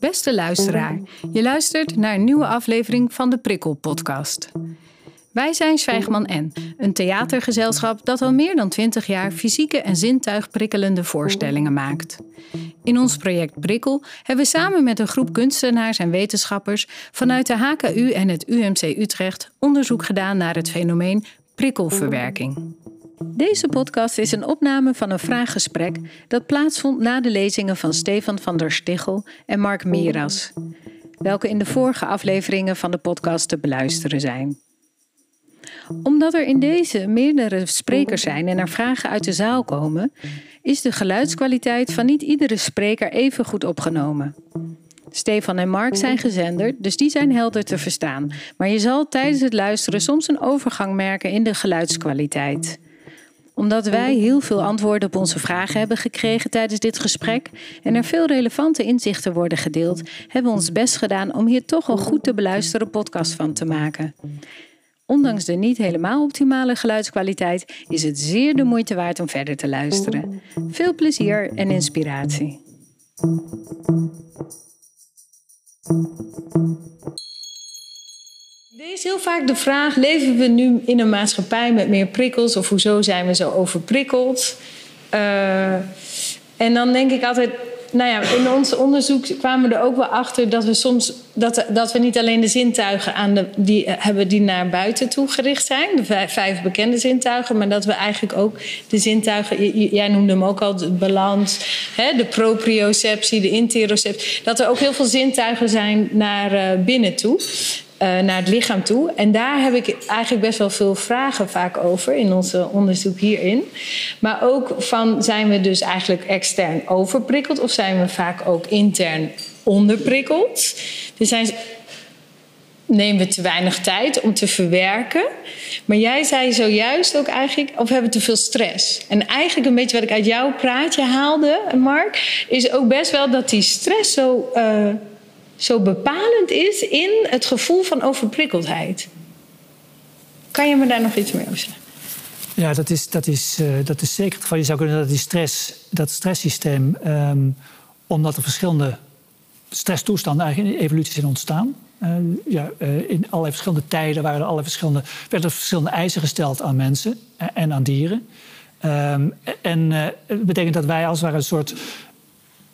Beste luisteraar, je luistert naar een nieuwe aflevering van de Prikkel Podcast. Wij zijn Zwijgman N, een theatergezelschap dat al meer dan 20 jaar fysieke en zintuigprikkelende voorstellingen maakt. In ons project Prikkel hebben we samen met een groep kunstenaars en wetenschappers vanuit de HKU en het UMC Utrecht onderzoek gedaan naar het fenomeen prikkelverwerking. Deze podcast is een opname van een vraaggesprek dat plaatsvond na de lezingen van Stefan van der Stichel en Mark Miras, welke in de vorige afleveringen van de podcast te beluisteren zijn omdat er in deze meerdere sprekers zijn en er vragen uit de zaal komen, is de geluidskwaliteit van niet iedere spreker even goed opgenomen. Stefan en Mark zijn gezenderd, dus die zijn helder te verstaan. Maar je zal tijdens het luisteren soms een overgang merken in de geluidskwaliteit omdat wij heel veel antwoorden op onze vragen hebben gekregen tijdens dit gesprek en er veel relevante inzichten worden gedeeld, hebben we ons best gedaan om hier toch een goed te beluisteren podcast van te maken. Ondanks de niet helemaal optimale geluidskwaliteit is het zeer de moeite waard om verder te luisteren. Veel plezier en inspiratie. Er is heel vaak de vraag: leven we nu in een maatschappij met meer prikkels of hoezo zijn we zo overprikkeld? Uh, en dan denk ik altijd: nou ja, in ons onderzoek kwamen we er ook wel achter dat we soms dat, dat we niet alleen de zintuigen aan de, die, eh, hebben die naar buiten toe gericht zijn, de vijf, bekende zintuigen, maar dat we eigenlijk ook de zintuigen, jij noemde hem ook al, de balans, hè, de proprioceptie, de interoceptie, dat er ook heel veel zintuigen zijn naar uh, binnen toe. Uh, naar het lichaam toe. En daar heb ik eigenlijk best wel veel vragen vaak over in ons onderzoek hierin. Maar ook van zijn we dus eigenlijk extern overprikkeld of zijn we vaak ook intern onderprikkeld? Dus zijn, nemen we te weinig tijd om te verwerken. Maar jij zei zojuist ook eigenlijk, of hebben we te veel stress? En eigenlijk een beetje wat ik uit jouw praatje haalde, Mark, is ook best wel dat die stress zo. Uh, zo bepalend is in het gevoel van overprikkeldheid. Kan je me daar nog iets meer over zeggen? Ja, dat is, dat is, uh, dat is zeker het geval. Je zou kunnen dat die stress, dat stresssysteem, um, omdat er verschillende stresstoestanden eigenlijk in evolutie zijn ontstaan. Uh, ja, uh, in allerlei verschillende tijden waren er allerlei verschillende, werden er verschillende eisen gesteld aan mensen en aan dieren. Um, en het betekent dat wij als het ware een soort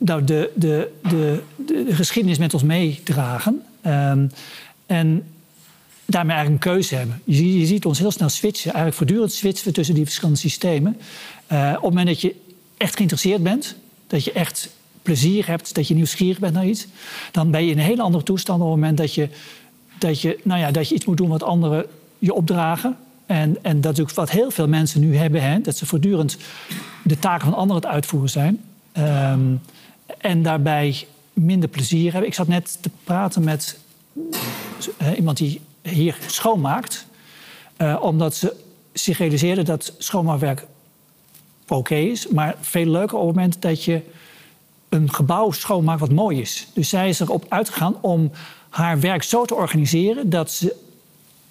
nou, de, de, de, de, geschiedenis met ons meedragen. Um, en daarmee eigenlijk een keuze hebben. Je, je, ziet ons heel snel switchen, eigenlijk voortdurend switchen tussen die verschillende systemen. Uh, op het moment dat je echt geïnteresseerd bent, dat je echt plezier hebt, dat je nieuwsgierig bent naar iets, dan ben je in een hele andere toestand op het moment dat je, dat je, nou ja, dat je iets moet doen wat anderen je opdragen. En, en dat is ook wat heel veel mensen nu hebben, hè, dat ze voortdurend de taken van anderen het uitvoeren zijn. Um, en daarbij minder plezier hebben. Ik zat net te praten met uh, iemand die hier schoonmaakt. Uh, omdat ze zich realiseerde dat schoonmaakwerk oké is. Maar veel leuker op het moment dat je een gebouw schoonmaakt wat mooi is. Dus zij is erop uitgegaan om haar werk zo te organiseren dat ze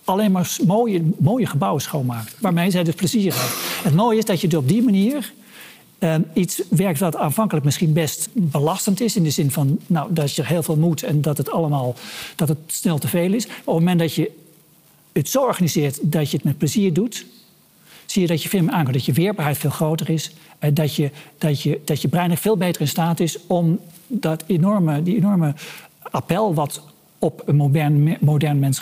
alleen maar mooie, mooie gebouwen schoonmaakt. Waarmee zij dus plezier heeft. Het mooie is dat je op die manier iets werkt dat aanvankelijk misschien best belastend is. In de zin van nou, dat je heel veel moet en dat het allemaal dat het snel te veel is. op het moment dat je het zo organiseert dat je het met plezier doet, zie je dat je veel meer aankomt. Dat je weerbaarheid veel groter is. Uh, dat, je, dat, je, dat je brein veel beter in staat is om dat enorme, die enorme appel wat op een modern, modern mens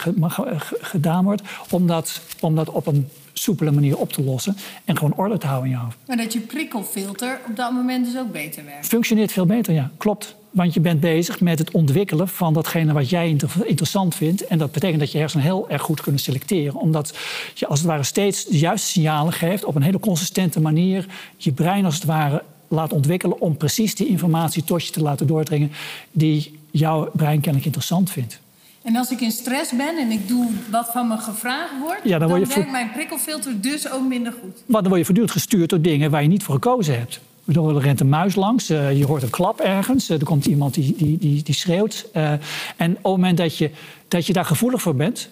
gedaan wordt, om dat, om dat op een soepele manier op te lossen en gewoon orde te houden in je hoofd. Maar dat je prikkelfilter op dat moment dus ook beter werkt? Functioneert veel beter, ja, klopt. Want je bent bezig met het ontwikkelen van datgene wat jij interessant vindt. En dat betekent dat je hersenen heel erg goed kunnen selecteren. Omdat je als het ware steeds de juiste signalen geeft op een hele consistente manier. Je brein als het ware laat ontwikkelen om precies die informatie tot je te laten doordringen die jouw brein kennelijk interessant vindt. En als ik in stress ben en ik doe wat van me gevraagd wordt, ja, dan, dan werkt mijn prikkelfilter dus ook minder goed. Maar dan word je voortdurend gestuurd door dingen waar je niet voor gekozen hebt. Er rent een muis langs, uh, je hoort een klap ergens, uh, er komt iemand die, die, die, die schreeuwt. Uh, en op het moment dat je, dat je daar gevoelig voor bent,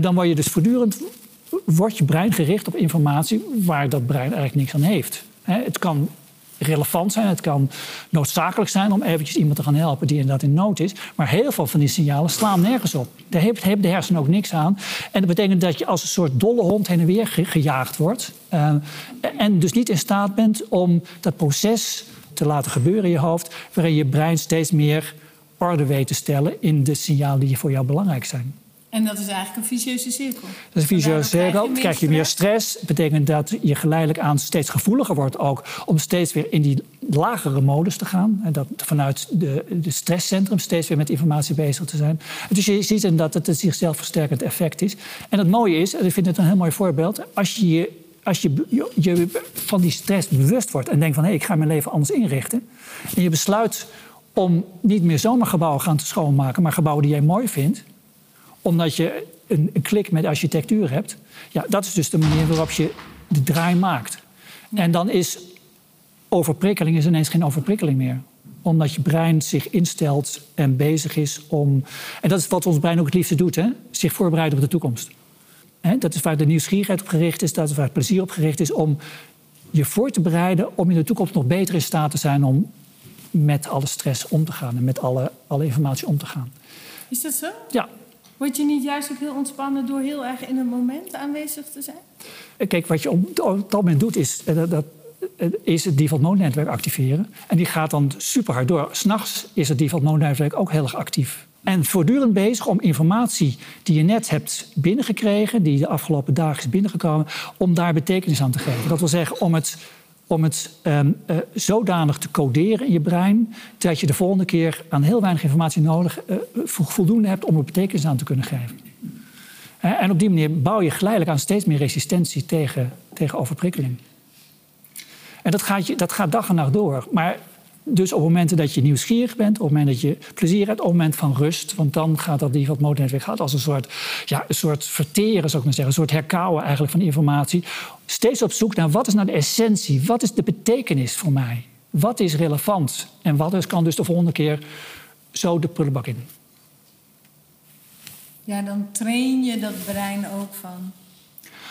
dan word je dus voortdurend wordt je brein gericht op informatie waar dat brein eigenlijk niks aan heeft. Het kan relevant zijn, het kan noodzakelijk zijn om eventjes iemand te gaan helpen die inderdaad in nood is. Maar heel veel van die signalen slaan nergens op. Daar heeft, de hersenen ook niks aan. En dat betekent dat je als een soort dolle hond heen en weer gejaagd wordt. Uh, en dus niet in staat bent om dat proces te laten gebeuren in je hoofd, waarin je brein steeds meer orde weet te stellen in de signalen die voor jou belangrijk zijn. En dat is eigenlijk een vicieuze cirkel. Dat is een vicieuze cirkel. Dan krijg je meer stress. Dat betekent dat je geleidelijk aan steeds gevoeliger wordt ook om steeds weer in die lagere modus te gaan. En dat vanuit de, de stresscentrum steeds weer met informatie bezig te zijn. Dus je ziet dan dat het een zichzelf versterkend effect is. En het mooie is, en ik vind het een heel mooi voorbeeld, als je als je, je, van die stress bewust wordt en denkt van hé, hey, ik ga mijn leven anders inrichten. En je besluit om niet meer zomaar gebouwen gaan te schoonmaken, maar gebouwen die jij mooi vindt omdat je een, een, klik met architectuur hebt. Ja, dat is dus de manier waarop je de draai maakt. En dan is overprikkeling is ineens geen overprikkeling meer omdat je brein zich instelt en bezig is om. En dat is wat ons brein ook het liefste doet: hè? zich voorbereiden op de toekomst. Hè? Dat is waar de nieuwsgierigheid op gericht is, dat is waar het plezier op gericht is om je voor te bereiden om in de toekomst nog beter in staat te zijn om met alle stress om te gaan en met alle, alle informatie om te gaan. Is dat zo? Ja, Word je niet juist ook heel ontspannen door heel erg in het moment aanwezig te zijn? Kijk, wat je op, dat moment doet, is, eh, dat, dat, eh, is het default mode netwerk activeren. En die gaat dan super hard door. S'nachts is het default mode netwerk ook heel erg actief. En voortdurend bezig om informatie die je net hebt binnengekregen, die de afgelopen dagen is binnengekomen, om daar betekenis aan te geven. Dat wil zeggen, om het om het um, uh, zodanig te coderen in je brein dat je de volgende keer aan heel weinig informatie nodig uh, voldoende hebt om er betekenis aan te kunnen geven. En op die manier bouw je geleidelijk aan steeds meer resistentie tegen, tegen overprikkeling. En dat gaat, dat gaat dag en nacht door. Maar dus op momenten dat je nieuwsgierig bent, op het moment dat je plezier hebt, op het moment van rust, want dan gaat dat default mode netwerk gaat als een soort, ja, een soort verteren, zou ik maar zeggen, een soort herkauwen eigenlijk van informatie. Steeds op zoek naar wat is nou de essentie, wat is de betekenis voor mij, wat is relevant en wat is, kan dus de volgende keer zo de prullenbak in. Ja, dan train je dat brein ook van.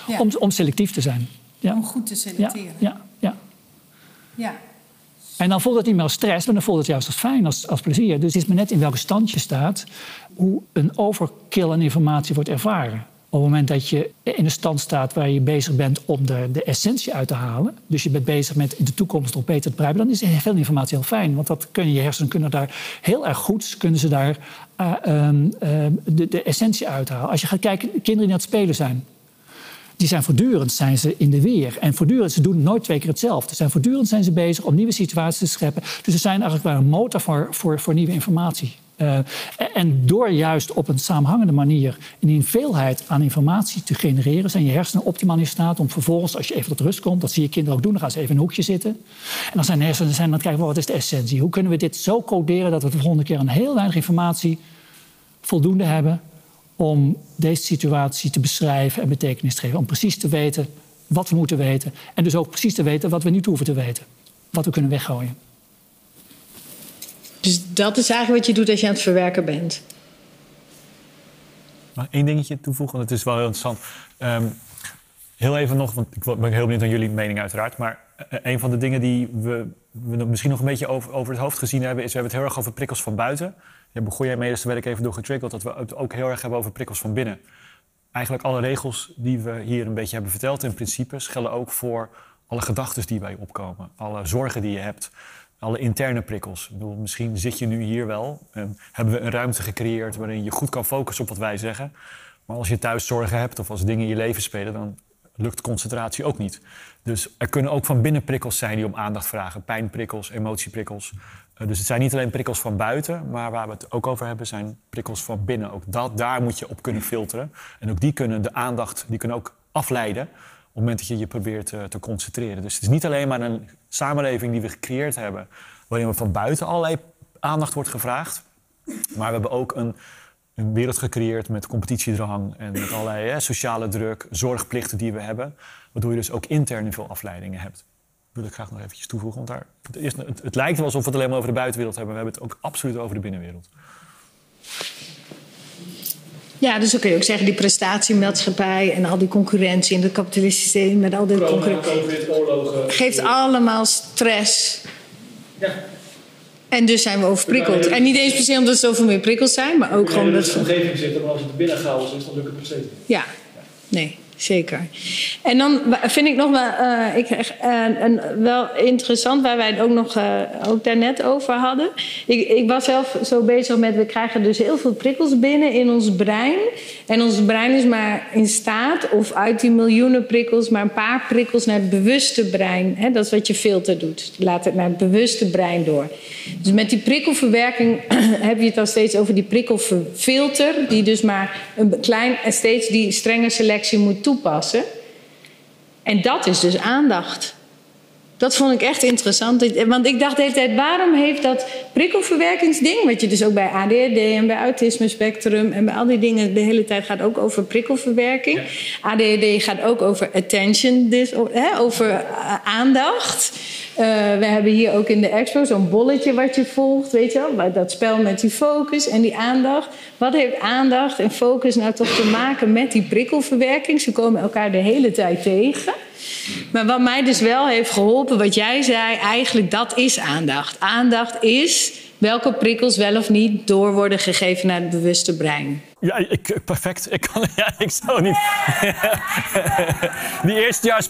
Ja. Om, om selectief te zijn. Ja. Om goed te selecteren. Ja, ja. ja. En dan voelt het niet meer als stress, maar dan voelt het juist als fijn, als, als plezier. Dus het is maar net in welke stand je staat, hoe een overkill aan informatie wordt ervaren. Op het moment dat je in een stand staat waar je bezig bent om de, de essentie uit te halen, dus je bent bezig met de toekomst nog beter te begrijpen, dan is veel informatie heel fijn. Want dat kunnen je hersenen kunnen daar heel erg goed, kunnen ze daar uh, uh, de, de essentie uithalen. Als je gaat kijken, kinderen die aan het spelen zijn, die zijn voortdurend zijn ze in de weer. En voortdurend, ze doen nooit twee keer hetzelfde. Zijn voortdurend zijn ze bezig om nieuwe situaties te scheppen. Dus ze zijn eigenlijk wel een motor voor, voor, voor nieuwe informatie. Uh, en door juist op een samenhangende manier een veelheid aan informatie te genereren, zijn je hersenen optimaal in staat om vervolgens, als je even tot rust komt, dat zie je kinderen ook doen, dan gaan ze even in een hoekje zitten. En dan zijn hersenen zijn het kijken, wat is de essentie? Hoe kunnen we dit zo coderen dat we de volgende keer een heel weinig informatie voldoende hebben om deze situatie te beschrijven en betekenis te geven. Om precies te weten wat we moeten weten. En dus ook precies te weten wat we niet hoeven te weten. Wat we kunnen weggooien. Dus dat is eigenlijk wat je doet als je aan het verwerken bent. Mag één dingetje toevoegen? Want het is wel heel interessant. Um, heel even nog, want ik ben heel benieuwd naar jullie mening uiteraard. Maar eh, een van de dingen die we, we misschien nog een beetje over, over het hoofd gezien hebben... is we hebben het heel erg over prikkels van buiten. Daar begon jij mee, daar werd ik even door getriggerd... dat we het ook heel erg hebben over prikkels van binnen. Eigenlijk alle regels die we hier een beetje hebben verteld in principe... gelden ook voor alle gedachten die bij je opkomen. Alle zorgen die je hebt. Alle interne prikkels. Misschien zit je nu hier wel. En hebben we een ruimte gecreëerd waarin je goed kan focussen op wat wij zeggen. Maar als je thuis zorgen hebt of als dingen in je leven spelen... dan lukt concentratie ook niet. Dus er kunnen ook van binnen prikkels zijn die om aandacht vragen. Pijnprikkels, emotieprikkels. Uh, dus het zijn niet alleen prikkels van buiten, maar waar we het ook over hebben, zijn prikkels van binnen. Ook dat, daar moet je op kunnen filteren. En ook die kunnen de aandacht, die kunnen ook afleiden op het moment dat je je probeert te, te concentreren. Dus het is niet alleen maar een samenleving die we gecreëerd hebben, waarin we van buiten allerlei aandacht wordt gevraagd. Maar we hebben ook een wereld gecreëerd met competitiedrang en met allerlei sociale druk, zorgplichten die we hebben. Waardoor je dus ook intern veel afleidingen hebt. Dat wil ik graag nog eventjes toevoegen. Want daar, het, is, het, het, lijkt wel alsof we het alleen maar over de buitenwereld hebben. We hebben het ook absoluut over de binnenwereld. Ja, dus dan kun je ook zeggen, die prestatiemaatschappij en al die concurrentie en het kapitalistische systeem met al die concurrentie. Oorlogen. Geeft allemaal stress. Ja. En dus zijn we overprikkeld. En niet eens per se omdat er zoveel meer prikkels zijn, maar ook gewoon dat. de omgeving zit, maar als het binnen chaos is, dan lukt het niet. Ja, nee, zeker. En dan vind ik nog wel, uh, ik, een, wel interessant, waar wij het ook nog uh, ook daarnet over hadden. Ik, ik, was zelf zo bezig met, we krijgen dus heel veel prikkels binnen in ons brein. En ons brein is maar in staat, of uit die miljoenen prikkels, maar een paar prikkels naar het bewuste brein. Hè, dat is wat je filter doet. Laat het naar het bewuste brein door. Dus met die prikkelverwerking heb je het dan steeds over die prikkelfilter, die dus maar een klein en steeds die strenge selectie moet toepassen. En dat is dus aandacht. Dat vond ik echt interessant. Want ik dacht de hele tijd, waarom heeft dat prikkelverwerkingsding, wat je dus ook bij ADHD en bij autisme spectrum en bij al die dingen de hele tijd gaat ook over prikkelverwerking. ADHD gaat ook over attention, dus, hè, over aandacht. Uh, we hebben hier ook in de expo zo'n bolletje wat je volgt, weet je wel. Dat spel met die focus en die aandacht. Wat heeft aandacht en focus nou toch te maken met die prikkelverwerking? Ze komen elkaar de hele tijd tegen. Maar wat mij dus wel heeft geholpen, wat jij zei, eigenlijk dat is aandacht. Aandacht is welke prikkels wel of niet door worden gegeven naar het bewuste brein. Ja, ik, perfect. Ik, kan, ja, ik zou niet. Die eerstejaars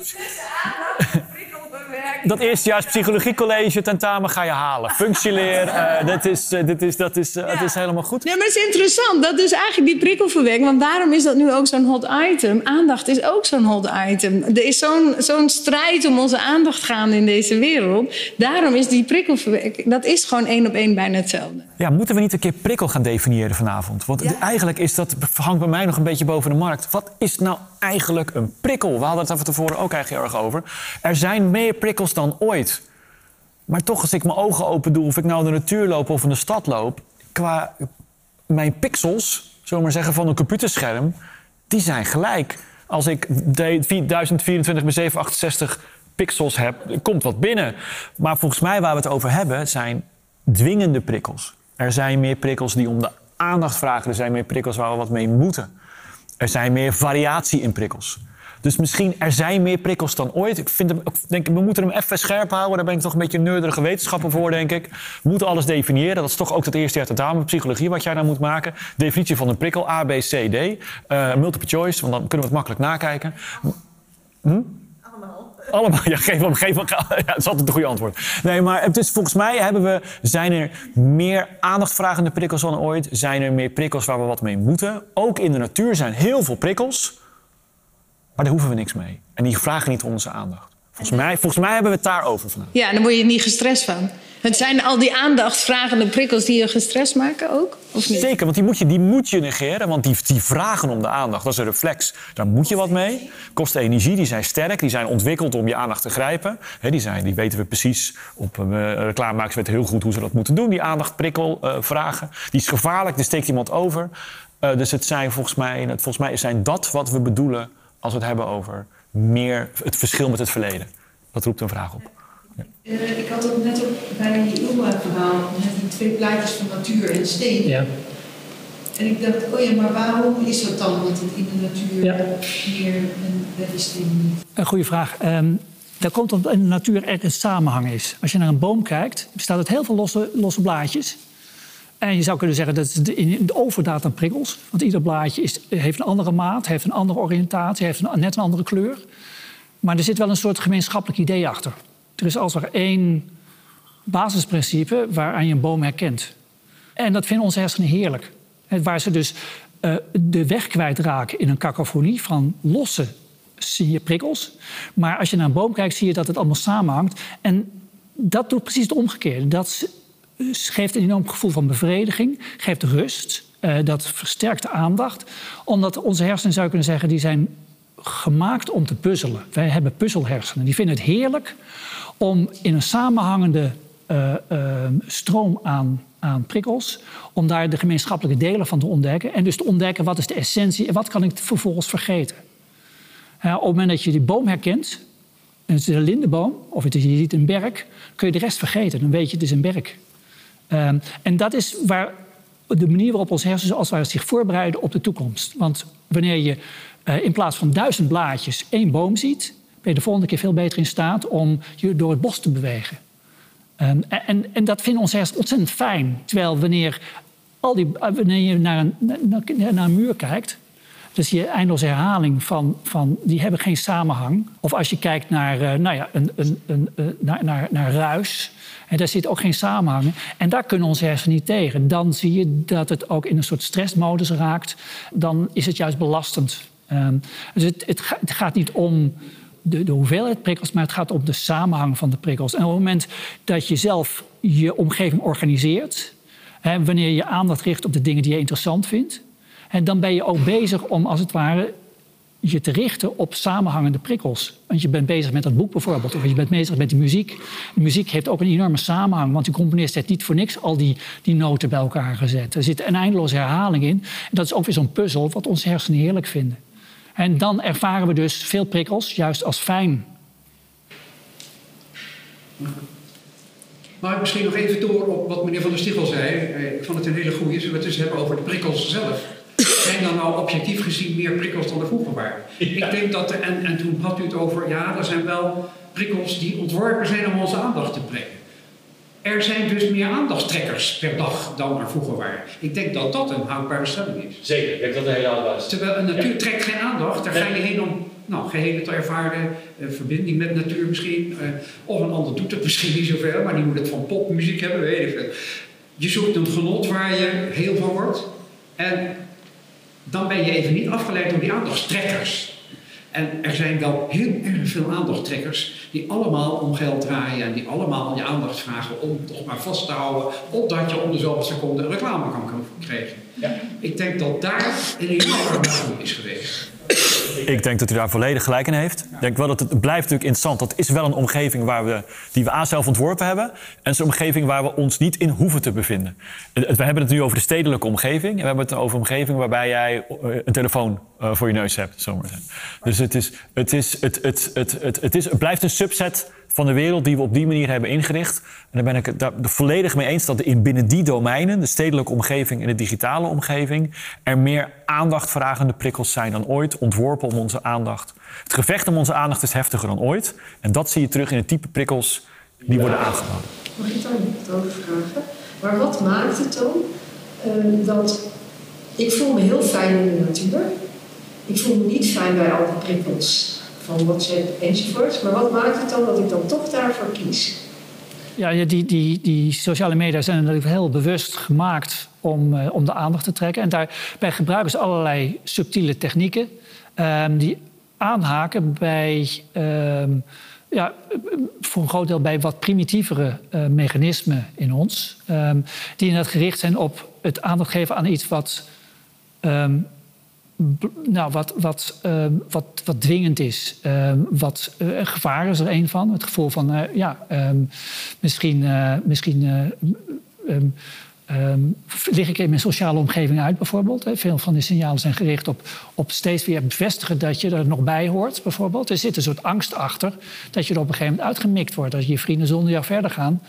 dat eerstejaars psychologiecollege tentamen ga je halen. Functieleer, uh, dit is, uh, dit is, dat is, uh, het is helemaal goed. Ja, maar het is interessant. Dat is eigenlijk die prikkelverwerking. Want daarom is dat nu ook zo'n hot item. Aandacht is ook zo'n hot item. Er is zo'n zo'n strijd om onze aandacht gaande in deze wereld. Daarom is die prikkelverwerking... Dat is gewoon één op één bijna hetzelfde. Ja, moeten we niet een keer prikkel gaan definiëren vanavond? Want ja. eigenlijk is dat, hangt bij mij nog een beetje boven de markt. Wat is nou eigenlijk een prikkel? We hadden het van tevoren ook eigenlijk heel erg over. Er zijn meer prikkels dan ooit. Maar toch, als ik mijn ogen open doe, of ik nou in de natuur loop of in de stad loop, qua mijn pixels, zullen we maar zeggen, van een computerscherm, die zijn gelijk. Als ik 1024 bij 768 pixels heb, komt wat binnen. Maar volgens mij waar we het over hebben, zijn dwingende prikkels. Er zijn meer prikkels die om de aandacht vragen. Er zijn meer prikkels waar we wat mee moeten. Er zijn meer variatie in prikkels. Dus misschien er zijn meer prikkels dan ooit. Ik vind hem, denk, we moeten hem even scherp houden. Daar ben ik toch een beetje een nerdige wetenschapper voor, denk ik. We moeten alles definiëren. Dat is toch ook het eerste jaar tentamen psychologie wat jij nou moet maken. Definitie van een prikkel, A, B, C, D. Uh, multiple choice, want dan kunnen we het makkelijk nakijken. Hm? Allemaal, ja, geef hem, geef hem. Ja, dat is altijd een goede antwoord. Nee, maar het is, volgens mij hebben we, zijn er meer aandachtvragende prikkels dan ooit. Zijn er meer prikkels waar we wat mee moeten. Ook in de natuur zijn heel veel prikkels. Maar daar hoeven we niks mee. En die vragen niet onze aandacht. Volgens mij, volgens mij hebben we het daarover vandaag. Ja, dan word je niet gestrest van. Het zijn al die aandachtvragende prikkels die je gestrest maken ook? Of niet? Want die moet je, die moet je negeren. Want die, die vragen om de aandacht, dat is een reflex. Daar moet je wat mee. Kosten energie, die zijn sterk. Die zijn ontwikkeld om je aandacht te grijpen. Die, zijn, die weten we precies. Op uh, reclamemakers weten heel goed hoe ze dat moeten doen. Die aandachtprikkel uh, vragen. Die is gevaarlijk, er steekt iemand over. Uh, dus het zijn volgens mij, volgens mij zijn dat wat we bedoelen als we het hebben over meer het verschil met het verleden. Dat roept een vraag op. Uh, ik had ook net op bij je verhaal met die twee plaatjes van natuur en steen. Ja. En ik dacht, oh ja, maar waarom is dat dan dat het in de natuur ja. meer en bij de steen niet? Een goede vraag. Um, dat komt omdat in de natuur er een samenhang is. Als je naar een boom kijkt, bestaat uit heel veel losse, losse blaadjes. En je zou kunnen zeggen dat het in de overdaad aan prikkels. Want ieder blaadje is, heeft een andere maat, heeft een andere oriëntatie, heeft een, net een andere kleur. Maar er zit wel een soort gemeenschappelijk idee achter. Er is als er één basisprincipe waaraan je een boom herkent. En dat vinden onze hersenen heerlijk. Waar ze dus uh, de weg kwijtraken in een cacophonie van losse prikkels. Maar als je naar een boom kijkt, zie je dat het allemaal samenhangt. En dat doet precies het omgekeerde. Dat geeft een enorm gevoel van bevrediging, geeft rust. Uh, dat versterkt de aandacht. Omdat onze hersenen, zou je kunnen zeggen, die zijn gemaakt om te puzzelen. Wij hebben puzzelhersenen. Die vinden het heerlijk om in een samenhangende uh, uh, stroom aan, aan prikkels... om daar de gemeenschappelijke delen van te ontdekken. En dus te ontdekken wat is de essentie en wat kan ik vervolgens vergeten. op het moment dat je die boom herkent... een lindenboom of het is, je ziet een berk... kun je de rest vergeten. Dan weet je het is een berk. Um, en dat is waar de manier waarop onze hersenen als het zich voorbereiden op de toekomst. Want wanneer je uh, in plaats van duizend blaadjes één boom ziet, ben je de volgende keer veel beter in staat om je door het bos te bewegen. Um, en, en, dat vinden onze hersenen ontzettend fijn. Terwijl wanneer, al die, wanneer je naar een, naar, een muur kijkt, dus je eindeloze herhaling van, van die hebben geen samenhang. Of als je kijkt naar, uh, nou ja, een, een, een, naar, naar, naar ruis. En daar zit ook geen samenhang. En daar kunnen onze hersenen niet tegen. Dan zie je dat het ook in een soort stressmodus raakt. Dan is het juist belastend. Um, dus het, het, gaat niet om de, de, hoeveelheid prikkels, maar het gaat om de samenhang van de prikkels. En op het moment dat je zelf je omgeving organiseert, hè, wanneer je aandacht richt op de dingen die je interessant vindt, en dan ben je ook bezig om als het ware je te richten op samenhangende prikkels. Want je bent bezig met dat boek bijvoorbeeld, of je bent bezig met de muziek. De muziek heeft ook een enorme samenhang, want die componist heeft niet voor niks al die, die noten bij elkaar gezet. Er zit een eindeloze herhaling in. En dat is ook weer zo'n puzzel wat onze hersenen heerlijk vinden. En dan ervaren we dus veel prikkels juist als fijn. Ik misschien nog even door op wat meneer Van der Stichel zei? Eh, ik vond het een hele goede. Zullen we het eens hebben over de prikkels zelf? Zijn dan nou objectief gezien meer prikkels dan er vroeger waren? Ik denk dat er, en, en toen had u het over, ja, er zijn wel prikkels die ontworpen zijn om onze aandacht te brengen. Er zijn dus meer aandachtstrekkers per dag dan er vroeger waren. Ik denk dat dat een houdbare stelling is. Zeker, ik denk dat een hele houdbare is. Terwijl een natuur trekt geen aandacht, daar ga je heen om nou, gehele te ervaren, uh, verbinding met natuur misschien. Uh, of een ander doet het misschien niet zoveel, maar die moet het van popmuziek hebben, weet ik veel. Je zoekt een genot waar je heel van wordt. En dan ben je even niet afgeleid door die aandachtstrekkers. En er zijn wel heel erg veel aandachttrekkers die allemaal om geld draaien en die allemaal je aandacht vragen om toch maar vast te houden, opdat je om de zoveel seconden een reclame kan krijgen. Ja. Ik denk dat daar een enorme is geweest. Ik denk dat u daar volledig gelijk in heeft. Denk wel dat het, blijft natuurlijk interessant. Dat is wel een omgeving waar we, die we aan zelf ontworpen hebben. En is een omgeving waar we ons niet in hoeven te bevinden. We hebben het nu over de stedelijke omgeving. En we hebben het over een omgeving waarbij jij eh, een telefoon eh, voor je neus hebt. Dus het, is, het, is, het, het, het, het, is, het blijft een subset van de wereld die we op die manier hebben ingericht. En daar ben ik het volledig mee eens dat in binnen die domeinen, de stedelijke omgeving en de digitale omgeving, er meer aandachtvragende prikkels zijn dan ooit, ontworpen om onze aandacht. Het gevecht om onze aandacht is heftiger dan ooit. En dat zie je terug in het type prikkels die worden aangeboden. Mag ik daar niet over vragen? Maar wat maakt het dan uh, dat ik voel me heel fijn in de natuur. Ik voel me niet fijn bij al die prikkels van WhatsApp enzovoort. Maar wat maakt het dan dat ik dan toch daarvoor kies? Ja, die, die, die sociale media zijn natuurlijk heel bewust gemaakt om, uh, om de aandacht te trekken. En daarbij gebruiken ze allerlei subtiele technieken um, die aanhaken bij, um, ja, voor een groot deel bij wat primitievere uh, mechanismen in ons. Um, die inderdaad gericht zijn op het aandacht geven aan iets wat nou, wat, wat, uh, wat, wat dwingend is. Uh, wat uh, gevaar is er een van. Het gevoel van, eh, ja, um, misschien, misschien um, lig ik in mijn sociale omgeving uit, bijvoorbeeld. Veel van die signalen zijn gericht op, op steeds weer bevestigen dat je er nog bij hoort, bijvoorbeeld. Er zit een soort angst achter dat je er op een gegeven moment uitgemikt wordt. Dat je vrienden zonder jou verder gaan.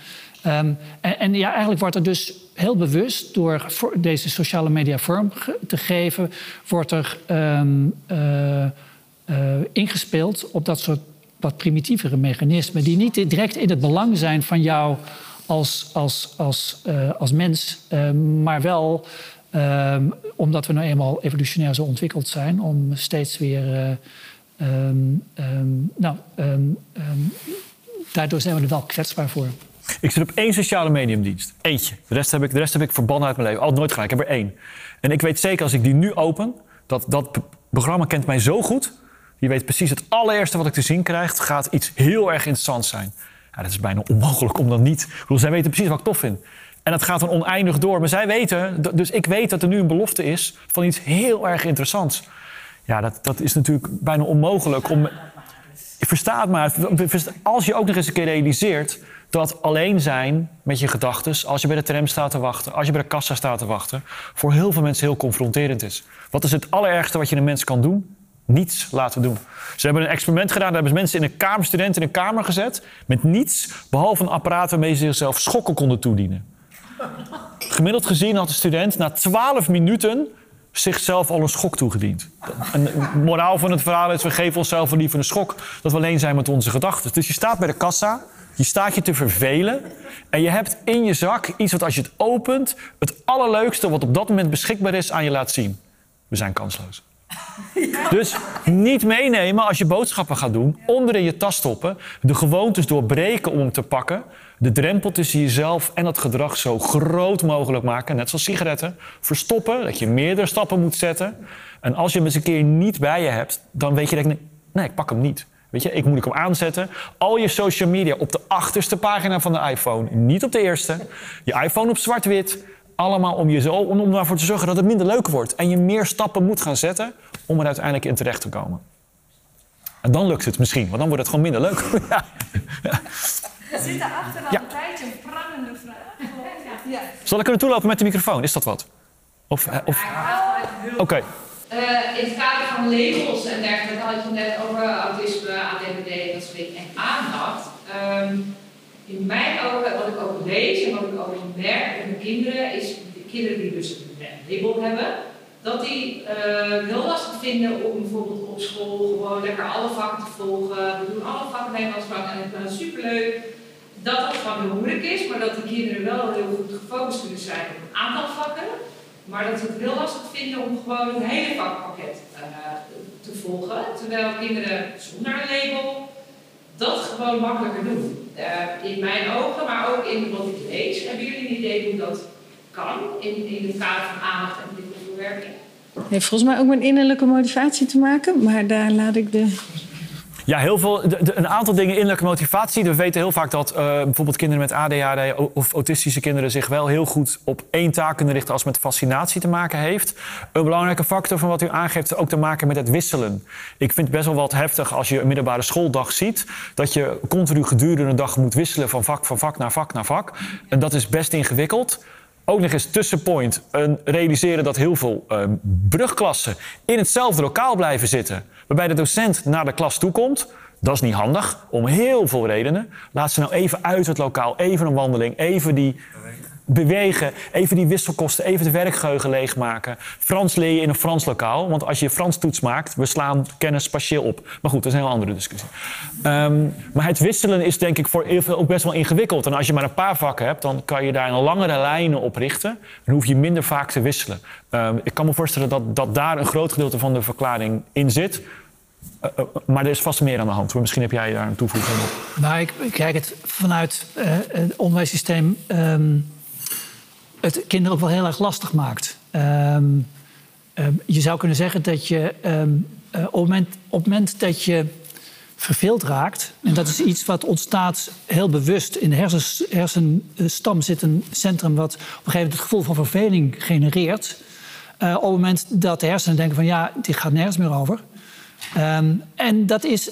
Um, en, ja, eigenlijk wordt er dus heel bewust door deze sociale media vorm te geven, wordt er um, uh, uh, ingespeeld op dat soort wat primitievere mechanismen, die niet direct in het belang zijn van jou als, als, als, uh, als mens, maar wel omdat we nou eenmaal evolutionair zo ontwikkeld zijn om steeds weer. nou, daardoor zijn we er wel kwetsbaar voor. Ik zit op één sociale mediumdienst. Eentje. De rest heb ik, de rest heb ik verbannen uit mijn leven. Al nooit gedaan. Ik heb er één. En ik weet zeker als ik die nu open, dat dat programma kent mij zo goed. Die weet precies het allereerste wat ik te zien krijg, gaat iets heel erg interessants zijn. Ja, dat is bijna onmogelijk om dan niet. Ik bedoel, zij weten precies wat ik tof vind. En dat gaat dan oneindig door. Maar zij weten, dus ik weet dat er nu een belofte is van iets heel erg interessants. Ja, dat, dat is natuurlijk bijna onmogelijk om. Verstaat maar, als je ook nog eens een keer realiseert dat alleen zijn met je gedachten, als je bij de tram staat te wachten, als je bij de kassa staat te wachten, voor heel veel mensen heel confronterend is. Wat is het allerergste wat je een mens kan doen? Niets laten doen. Ze hebben een experiment gedaan, daar hebben ze mensen in een kamer, studenten in een kamer gezet, met niets behalve een apparaat waarmee ze zichzelf schokken konden toedienen. gemiddeld gezien had de student na 12 minuten zichzelf al een schok toegediend. Een moraal van het verhaal is, we geven onszelf liever een schok... dat we alleen zijn met onze gedachten. Dus je staat bij de kassa, je staat je te vervelen... en je hebt in je zak iets wat als je het opent... het allerleukste wat op dat moment beschikbaar is aan je laat zien. We zijn kansloos. Dus niet meenemen als je boodschappen gaat doen. Onder in je tas stoppen. De gewoontes doorbreken om hem te pakken. De drempel tussen jezelf en dat gedrag zo groot mogelijk maken. Net zoals sigaretten. Verstoppen, dat je meerdere stappen moet zetten. En als je hem eens een keer niet bij je hebt, dan weet je dat ik... Nee, ik pak hem niet. Weet je, ik moet hem aanzetten. Al je social media op de achterste pagina van de iPhone. Niet op de eerste. Je iPhone op zwart-wit. Allemaal om, je zo, om ervoor te zorgen dat het minder leuk wordt. En je meer stappen moet gaan zetten om er uiteindelijk in terecht te komen. En dan lukt het misschien, want dan wordt het gewoon minder leuk. ja. Er zit achter al een tijdje een prangende vraag. Ja. Zal ik er naartoe lopen met de microfoon? Is dat wat? Of, eh, of... Oké. Uh, in het kader van labels en dergelijke had je net over autisme, ADHD dat soort en aandacht. Um, in mijn ogen, wat ik ook lees en wat ik ook merk bij mijn kinderen, is de kinderen die dus een label hebben, dat die uh, heel lastig vinden om bijvoorbeeld op school gewoon lekker alle vakken te volgen. We doen alle vakken Nederlands vak en ik vind het superleuk. Dat dat gewoon heel moeilijk is, maar dat de kinderen wel heel goed gefocust kunnen zijn op een aantal vakken. Maar dat ze het heel lastig vinden om gewoon het hele vakpakket uh, te volgen. Terwijl kinderen zonder een label dat gewoon makkelijker doen. Uh, in mijn ogen, maar ook in wat ik lees. Hebben jullie een idee hoe dat kan in, in het kader van aandacht en prikkelverwerking? Heeft volgens mij ook met innerlijke motivatie te maken, maar daar laat ik de ja, heel veel, een aantal dingen innerlijke motivatie. We weten heel vaak dat uh, bijvoorbeeld kinderen met ADHD of autistische kinderen zich wel heel goed op één taak kunnen richten als het met fascinatie te maken heeft. Een belangrijke factor van wat u aangeeft ook te maken met het wisselen. Ik vind het best wel wat heftig als je een middelbare schooldag ziet, dat je continu gedurende een dag moet wisselen van vak van vak naar vak naar vak. En dat is best ingewikkeld ook nog eens tussenpoint een realiseren dat heel veel uh, brugklassen in hetzelfde lokaal blijven zitten. Waarbij de docent naar de klas toe komt. Dat is niet handig, om heel veel redenen. Laat ze nou even uit het lokaal, even een wandeling, even die bewegen, even die wisselkosten, even de werkgeheugen leegmaken. Frans leer je in een Frans lokaal, want als je Frans toets maakt, we slaan kennis partieel op. Maar goed, dat is een heel andere discussie. Um, maar het wisselen is denk ik voor heel veel ook best wel ingewikkeld. En als je maar een paar vakken hebt, dan kan je daar een langere lijnen op richten. Dan hoef je minder vaak te wisselen. Um, ik kan me voorstellen dat, dat daar een groot gedeelte van de verklaring in zit. Uh, uh, maar er is vast meer aan de hand. Misschien heb jij daar een toevoeging op. Nou, ik, kijk het vanuit uh, het onderwijssysteem. Um, het kinderen ook wel heel erg lastig maakt. Um, um, je zou kunnen zeggen dat je um, uh, op, moment, op het moment dat je verveeld raakt, en dat is iets wat ontstaat heel bewust in de hersens, hersenstam zit een centrum wat op een gegeven moment het gevoel van verveling genereert. Uh, op het moment dat de hersenen denken van ja, dit gaat nergens meer over. en dat is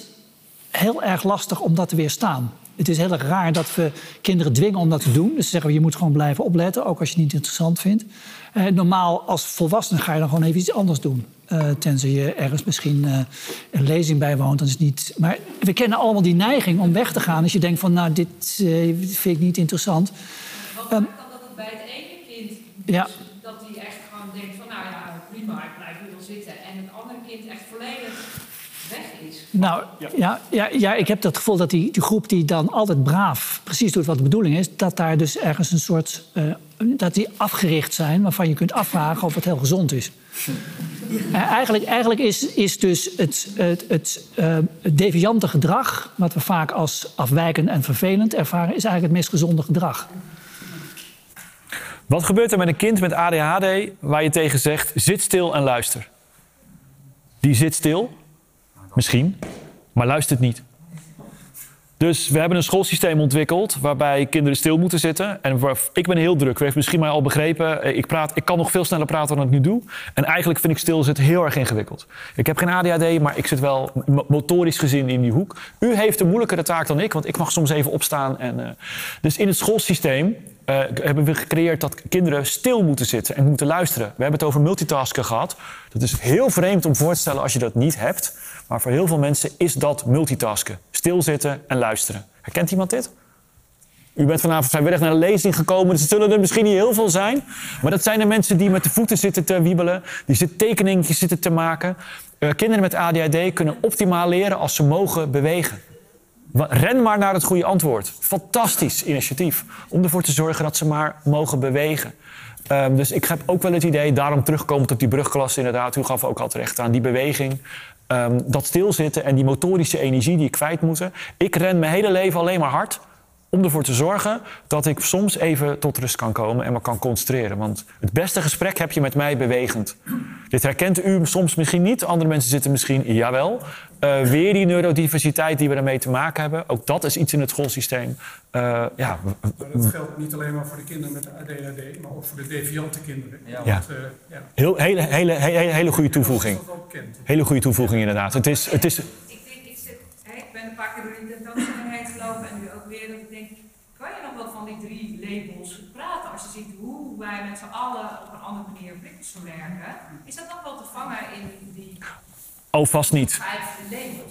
heel erg lastig om dat te weerstaan. Het is heel erg raar dat we kinderen dwingen om dat te doen. Dus zeggen we, je moet gewoon blijven opletten, ook als je het niet interessant vindt. Uh, normaal als volwassene ga je dan gewoon even iets anders doen. Uh, tenzij je ergens misschien uh, een lezing bijwoont. Dan is het niet... Maar we kennen allemaal die neiging om weg te gaan. Als je denkt van, nou, dit vind ik niet interessant. Wat um, kan dat het bij het ene kind ja. dat hij echt gewoon denkt van, nou ja, prima, ik blijf hier wel zitten. En het andere kind echt. Nou, ja, ja, ja, ik heb dat gevoel dat die, die groep die dan altijd braaf precies doet wat de bedoeling is, dat daar dus ergens een soort. Uh, dat die afgericht zijn waarvan je kunt afvragen of het heel gezond is. Uh, eigenlijk, eigenlijk is, is dus het, het, het, uh, het deviante gedrag, wat we vaak als afwijkend en vervelend ervaren, is eigenlijk het meest gezonde gedrag. Wat gebeurt er met een kind met ADHD waar je tegen zegt: zit stil en luister? Die zit stil, Misschien, maar luistert niet. Dus we hebben een schoolsysteem ontwikkeld waarbij kinderen stil moeten zitten. En waar, ik ben heel druk. U heeft misschien mij al begrepen. Eh, ik, praat, ik kan nog veel sneller praten dan ik nu doe. En eigenlijk vind ik stilzitten heel erg ingewikkeld. Ik heb geen ADHD, maar ik zit wel motorisch gezien in die hoek. U heeft een moeilijkere taak dan ik, want ik mag soms even opstaan. En, uh, dus in het schoolsysteem uh, hebben we gecreëerd dat kinderen stil moeten zitten en moeten luisteren. We hebben het over multitasken gehad. Dat is heel vreemd om voor te stellen als je dat niet hebt. Maar voor heel veel mensen is dat multitasken. Stilzitten en luisteren. Herkent iemand dit? U bent vanavond vrijwillig naar de lezing gekomen. Dus zullen er misschien niet heel veel zijn. Maar dat zijn de mensen die met de voeten zitten te wiebelen. Die zitten tekeningen zitten te maken. Uh, kinderen met ADHD kunnen optimaal leren als ze mogen bewegen. Ren maar naar het goede antwoord. Fantastisch initiatief. Om ervoor te zorgen dat ze maar mogen bewegen. Um, dus ik heb ook wel het idee, daarom terugkomend op die brugklas inderdaad. U gaf ook al terecht aan die beweging. Um, dat stilzitten en die motorische energie die ik kwijt moet. Ik ren mijn hele leven alleen maar hard om ervoor te zorgen dat ik soms even tot rust kan komen en me kan concentreren. Want het beste gesprek heb je met mij bewegend. Dit herkent u soms misschien niet. Andere mensen zitten misschien, jawel. Uh, weer die neurodiversiteit die we daarmee te maken hebben. Ook dat is iets in het schoolsysteem. Uh, ja. dat geldt niet alleen maar voor de kinderen met ADHD, maar ook voor de deviante kinderen. Ja. Want, uh, ja. Heel, hele, hele, hele, hele goede toevoeging. Hele goede toevoeging inderdaad. Het is, het is... Ik, denk, ik, zit, ik ben een paar keer door de tentoonstelling heen dat ik denk, kan je nog wat van die drie labels praten als je ziet hoe wij met z'n allen op een andere manier prikkels verwerken? Is dat nog wel te vangen in die Oh, vast niet.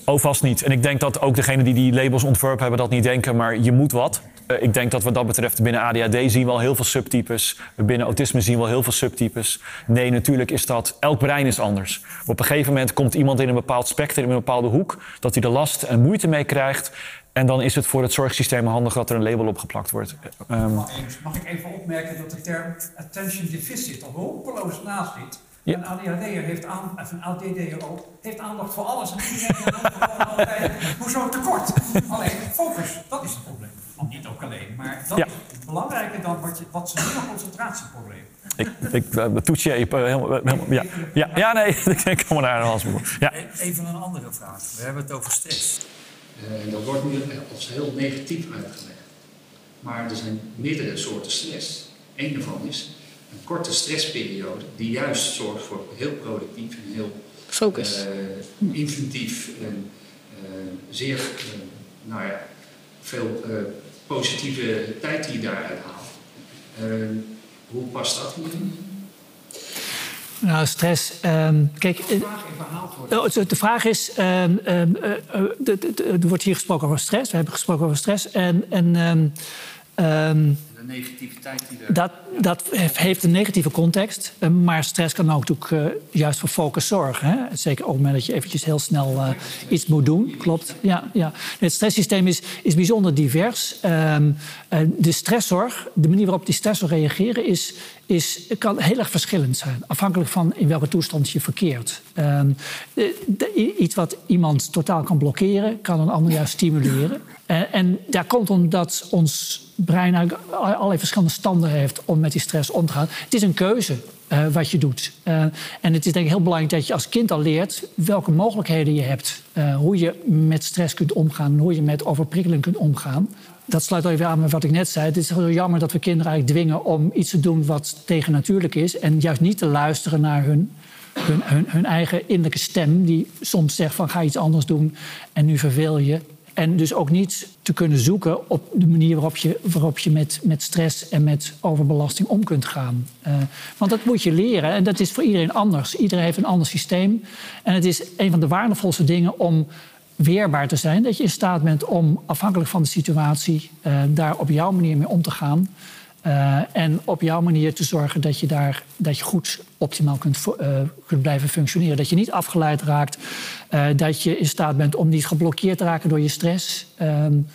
Oh, vast niet. En ik denk dat ook degenen die die labels ontworpen hebben dat niet denken, maar je moet wat. Uh, ik denk dat wat dat betreft binnen ADHD zien we al heel veel subtypes. Binnen autisme zien we al heel veel subtypes. Nee, natuurlijk is dat. Elk brein is anders. Op een gegeven moment komt iemand in een bepaald spectrum, in een bepaalde hoek, dat hij er last en moeite mee krijgt. En dan is het voor het zorgsysteem handig dat er een label opgeplakt wordt. Um, mag ik even opmerken dat de term attention deficit er hopeloos naast zit? Ja. Een ADHD'er heeft, aan, of een ADD'er ook, heeft aandacht voor alles en iedereen altijd. Hoezo tekort? Alleen focus, dat is het probleem. Want niet ook alleen, maar dat ja. is belangrijker dan wat, je, wat ze noemen concentratieprobleem. Ik, ik uh, toets je even helemaal, helemaal, ja. Ja, ja, nee, ik kom naar de hals. Ja. Even een andere vraag. We hebben het over stress. Uh, dat wordt nu als heel negatief uitgelegd. Maar er zijn meerdere soorten stress. Eén daarvan is een korte stressperiode die juist zorgt voor heel productief en heel Focus. Uh, inventief en uh, zeer, uh, nou ja, veel positieve tijd die je daaruit haalt. hoe past dat hierin? Nou, stress. Um, kijk, de vraag, oh, de vraag is: um, um, er wordt hier gesproken over stress. We hebben gesproken over stress. En, en de negativiteit die er... Dat, dat heeft een negatieve context. Eh, maar stress kan ook uh, juist voor focus zorgen. Hè? Zeker op het moment dat je eventjes heel snel uh, iets moet doen. Klopt. Ja, ja. Het stresssysteem is, is bijzonder divers. Um, de stresszorg, de manier waarop die stressor reageren... Is, is, kan heel erg verschillend zijn. Afhankelijk van in welke toestand je verkeert. De, iets wat iemand totaal kan blokkeren... kan een ander juist stimuleren. en daar komt omdat ons brein eigenlijk allerlei verschillende standen heeft om met die stress om te gaan. Het is een keuze uh, wat je doet. Uh, en het is denk ik heel belangrijk dat je als kind al leert welke mogelijkheden je hebt. Uh, hoe je met stress kunt omgaan, hoe je met overprikkeling kunt omgaan. Dat sluit even aan met wat ik net zei. Het is heel jammer dat we kinderen eigenlijk dwingen om iets te doen wat tegennatuurlijk is. En juist niet te luisteren naar hun, hun, hun, hun eigen innerlijke stem. Die soms zegt van ga iets anders doen en nu verveel je. En dus ook niet te kunnen zoeken op de manier waarop je, waarop je met, met stress en met overbelasting om kunt gaan. Uh, want dat moet je leren en dat is voor iedereen anders. Iedereen heeft een ander systeem. En het is een van de waardevolste dingen om weerbaar te zijn. Dat je in staat bent om afhankelijk van de situatie uh, daar op jouw manier mee om te gaan. Uh, en op jouw manier te zorgen dat je daar dat je goed optimaal kunt, uh, kunt blijven functioneren. Dat je niet afgeleid raakt. Uh, dat je in staat bent om niet geblokkeerd te raken door je stress. Um,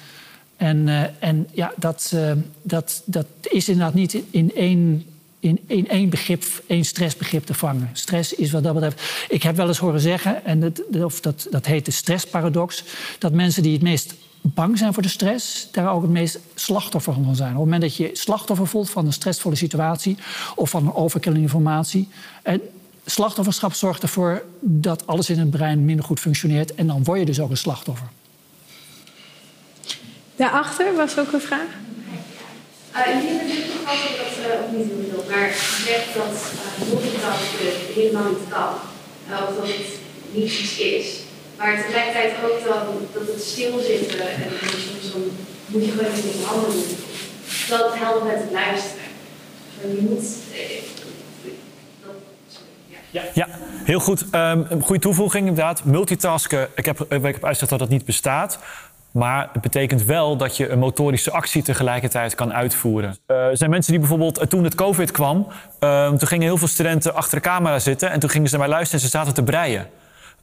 en, en ja, dat, dat, dat is inderdaad niet in één, in, in één begrip, één stressbegrip te vangen. Stress is wat dat betreft. Ik heb wel eens horen zeggen, en dat, of dat, dat heet de stressparadox, dat mensen die het meest bang zijn voor de stress, daar ook het meest slachtoffer van zijn. Op het moment dat je slachtoffer voelt van een stressvolle situatie of van een overkilling informatie. En slachtofferschap zorgt ervoor dat alles in het brein minder goed functioneert en dan word je dus ook een slachtoffer. Daarachter was ook een vraag. Uh, dit geval is dat uh, ook niet heel veel, maar zegt dat uh, multitasken helemaal niet kan. Uh, of dat het niet iets is. Maar tegelijkertijd ook dan dat het stilzitten en soms dan moet je gewoon iets handen doen. Dat helpt met het luisteren. Dus. Eh, ja. ja, heel goed. Um, goede toevoeging inderdaad. Multitasken, ik heb, ik heb uitgezegd dat dat niet bestaat. Maar het betekent wel dat je een motorische actie tegelijkertijd kan uitvoeren. Eh, er zijn mensen die bijvoorbeeld, eh, toen het COVID kwam, uh, toen gingen heel veel studenten achter de camera zitten en toen gingen ze naar luisteren en ze zaten te breien.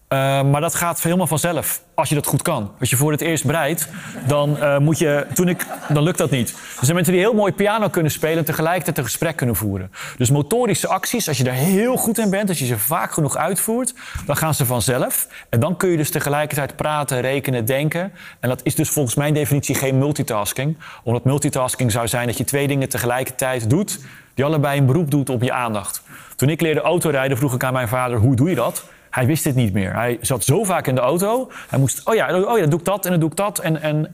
Uh, maar dat gaat helemaal vanzelf, als je dat goed kan. Als je voor het eerst breidt, dan, uh, moet je, toen ik, dan lukt dat niet. Er zijn mensen die heel mooi piano kunnen spelen... en tegelijkertijd een gesprek kunnen voeren. Dus motorische acties, als je daar heel goed in bent... als je ze vaak genoeg uitvoert, dan gaan ze vanzelf. En dan kun je dus tegelijkertijd praten, rekenen, denken. En dat is dus volgens mijn definitie geen multitasking. Omdat multitasking zou zijn dat je twee dingen tegelijkertijd doet... die allebei een beroep doet op je aandacht. Toen ik leerde autorijden, vroeg ik aan mijn vader... hoe doe je dat? Hij wist het niet meer. Hij zat zo vaak in de auto. Hij moest, oh ja, oh ja dan doe ik dat en dan doe ik dat. En, um,